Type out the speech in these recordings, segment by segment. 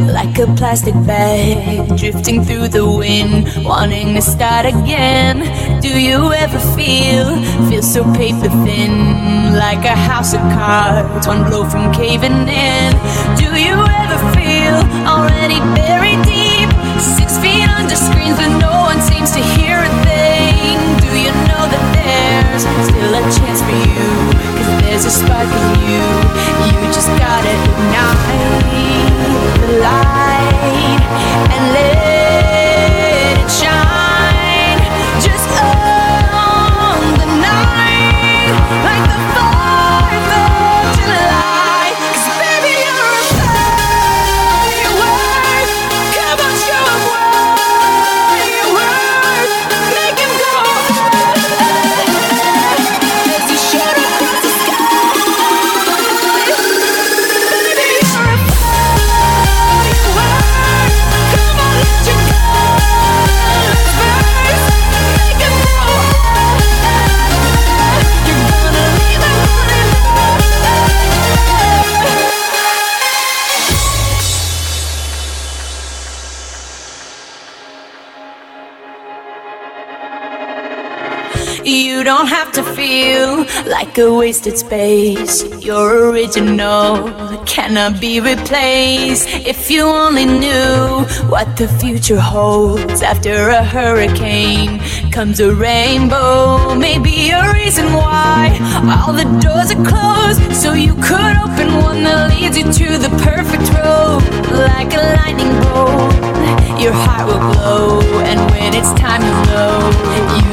like a plastic bag drifting through the wind, wanting to start again. Do you ever feel, feel so paper thin, like a house of cards, one blow from caving in? Do you ever feel already buried deep, six feet under screens, but no one seems to hear a thing? Do you know that there's still a chance for you? There's a spark in you, you just gotta ignite the light and let like a wasted space. You're original, cannot be replaced. If you only knew what the future holds after a hurricane comes a rainbow. Maybe a reason why all the doors are closed, so you could open one that leads you to the perfect road, like a lightning bolt. Your heart will glow, and when it's time to know, you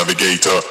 navigator.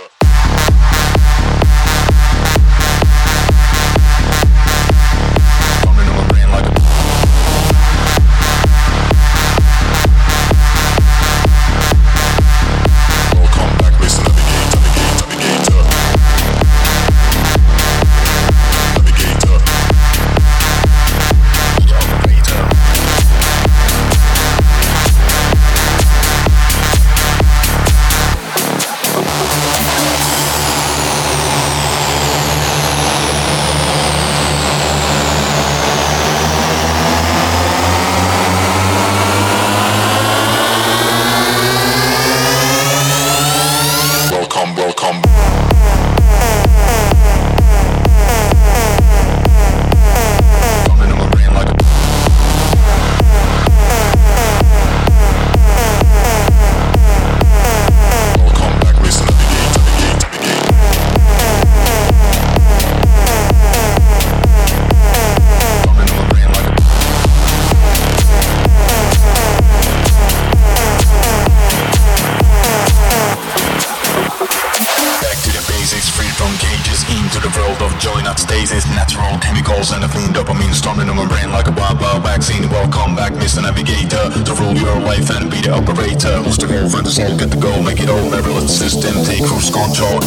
and be the operator. Who's the goal, the zone, get the goal, make it all. Everyone's system, take cruise control.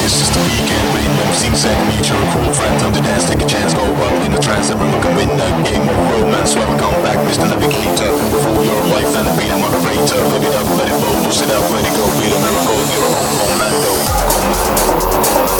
This is the weekend, win them, sing, sang, meet your cool friends on to dance, take a chance, go up in the trance, everyone can win a game of romance. Welcome come back, Mr. Navigator, for your life and be the moderator. Live it up, let it blow, lose it up, let it go, be the miracle, you're a home, man, go.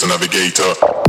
A Navigator.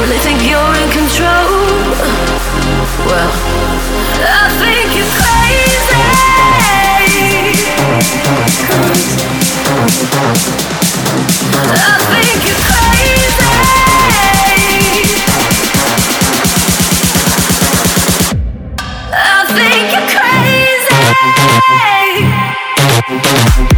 really think you're in control. Well, I think you're crazy. I think you're crazy. I think you're crazy.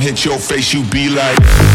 Hit your face, you be like.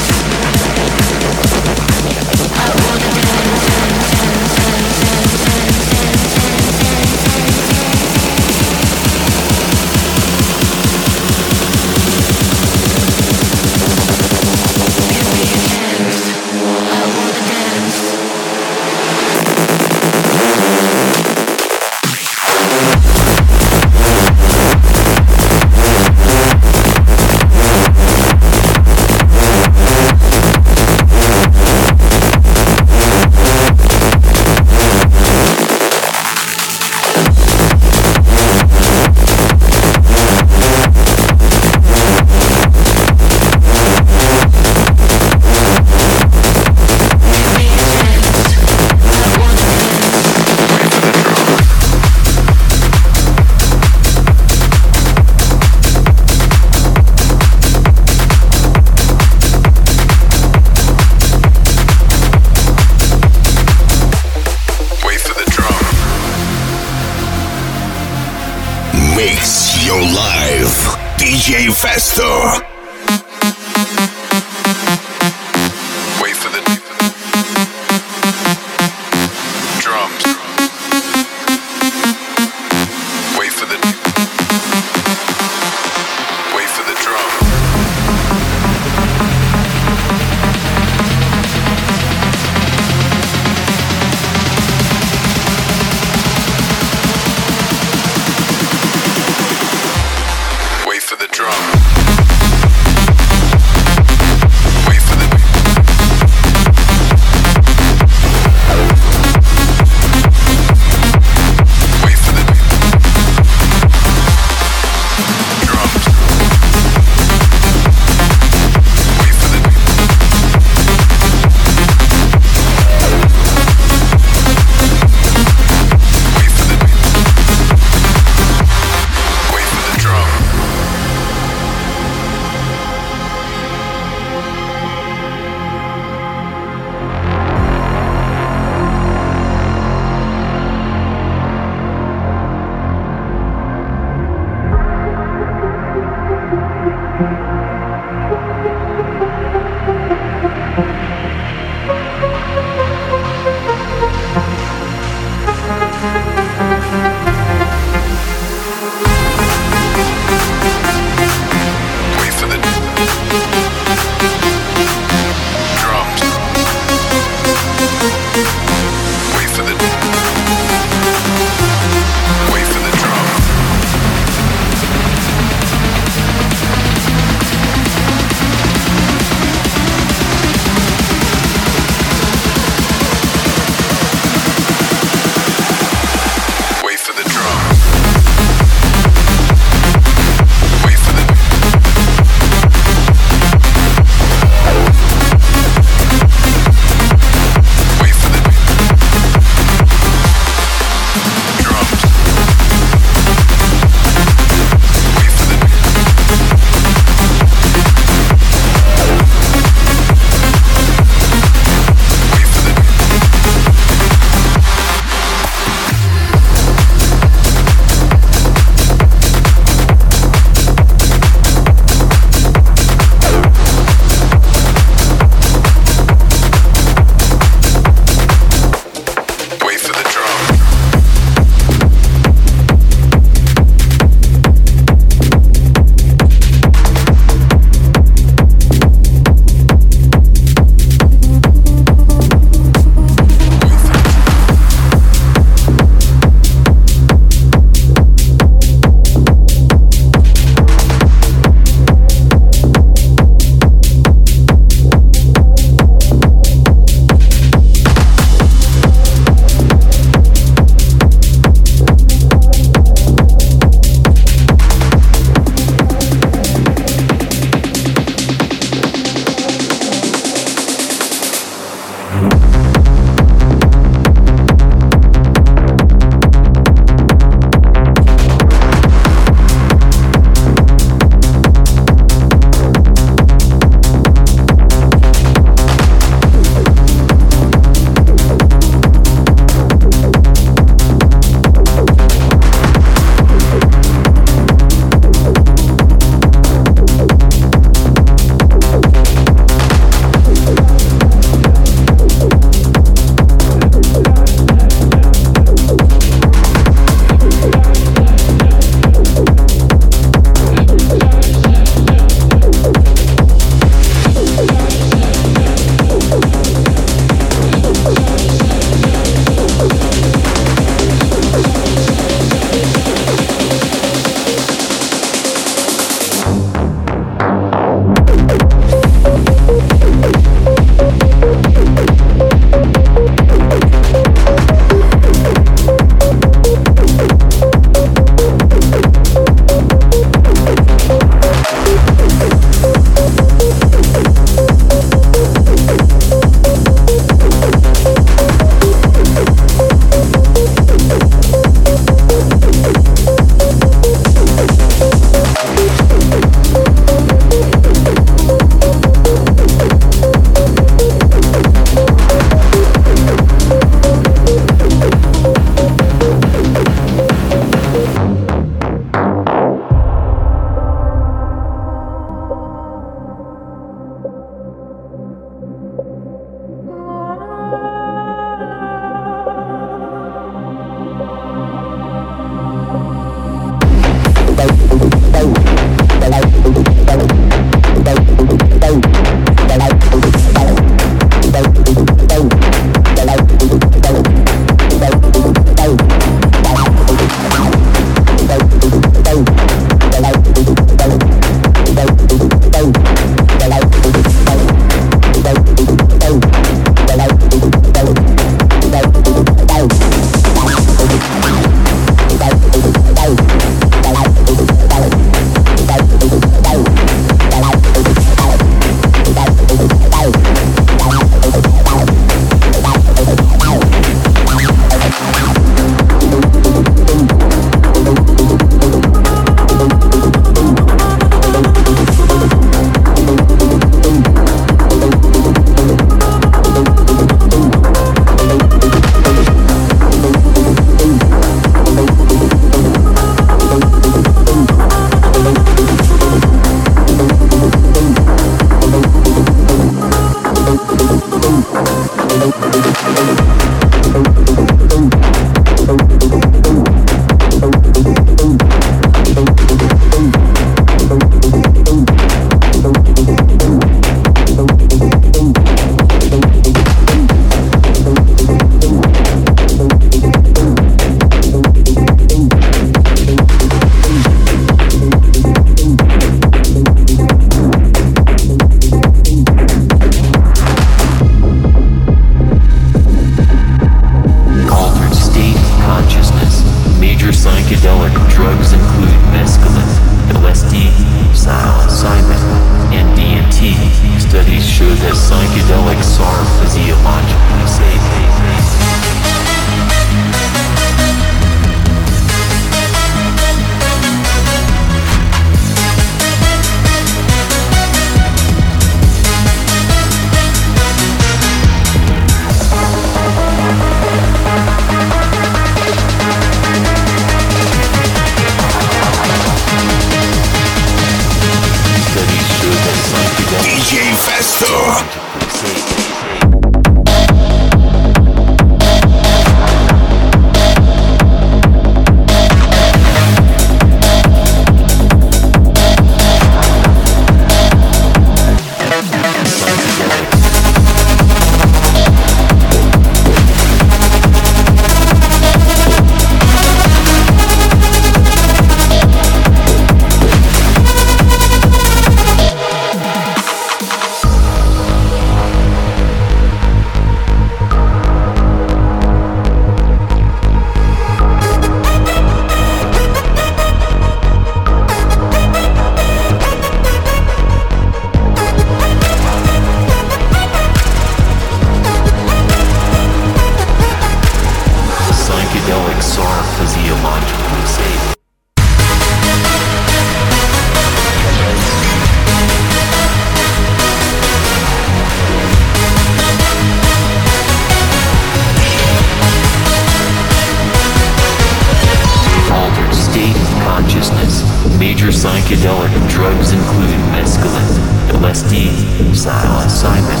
major psychedelic drugs include mescaline, LSD, psilocybin,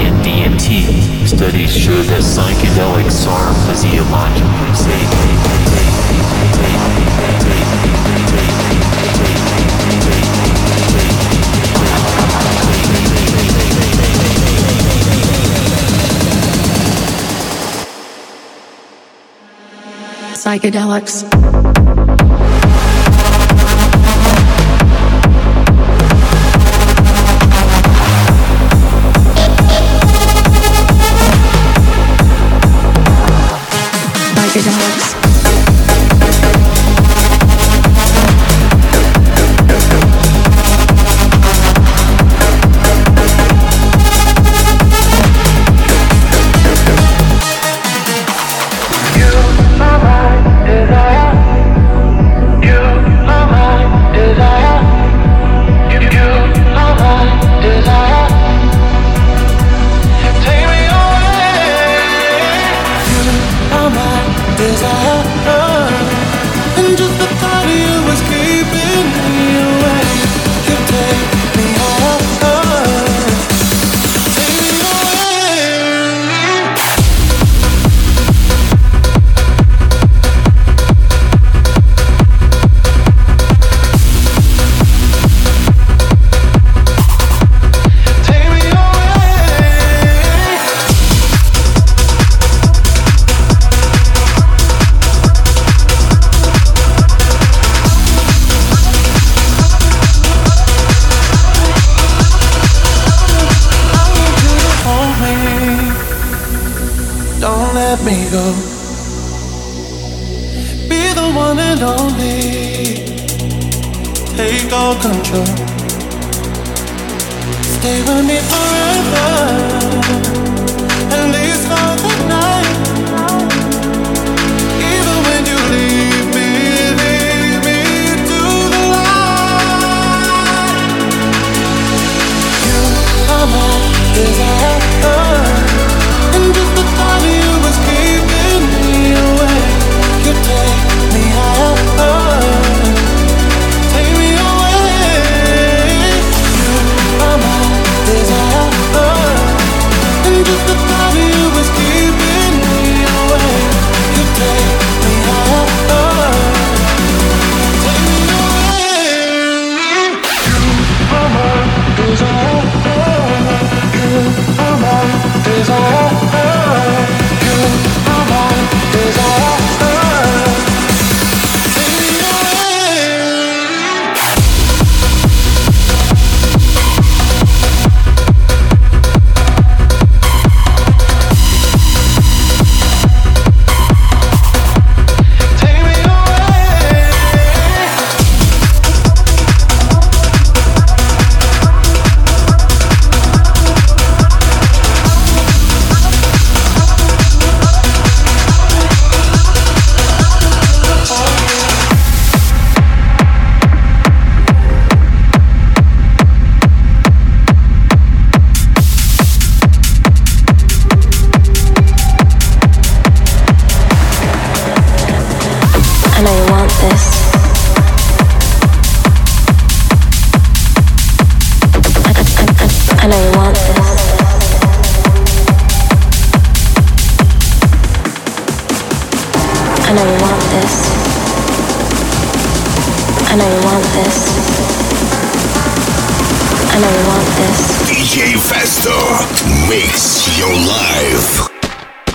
and DMT. Studies show that psychedelics are physiologically safe. psychedelics. Is me go. Be the one and only. Take all control. Stay with me forever. At least for the night. Even when you leave me, leave me to the light. You are my.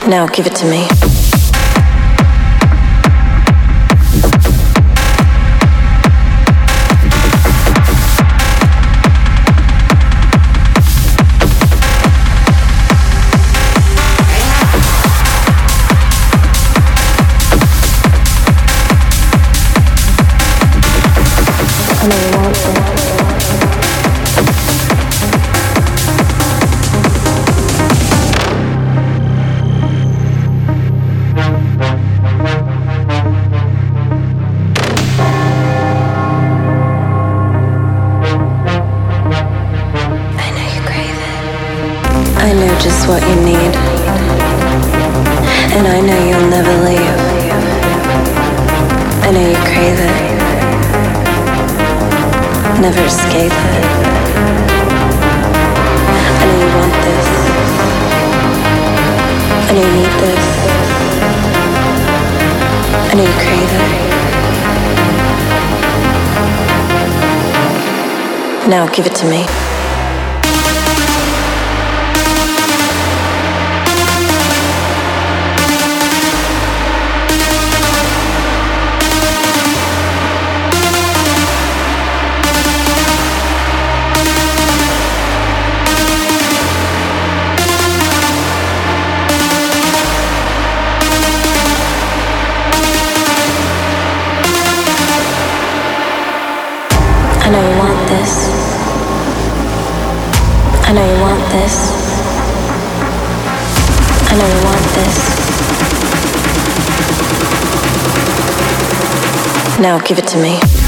Now give it to me. what you need. And I know you'll never leave. I know you crave it. Never escape it. I know you want this. I know you need this. I know you crave it. Now give it to me. this. I know you want this. Now give it to me.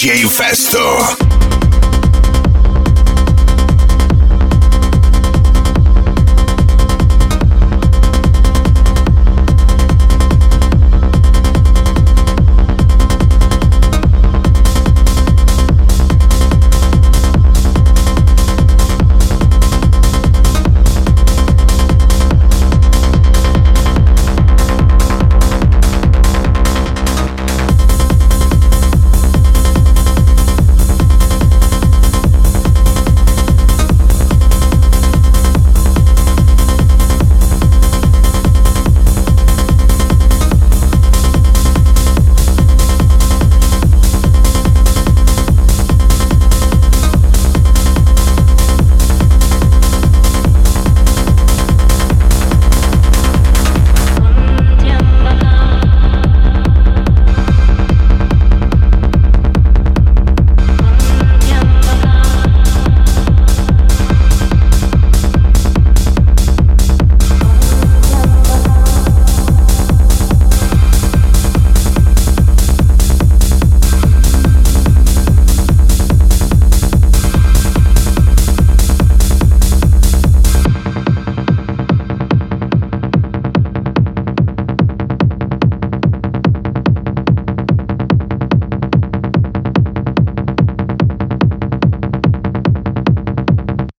DJ Festo.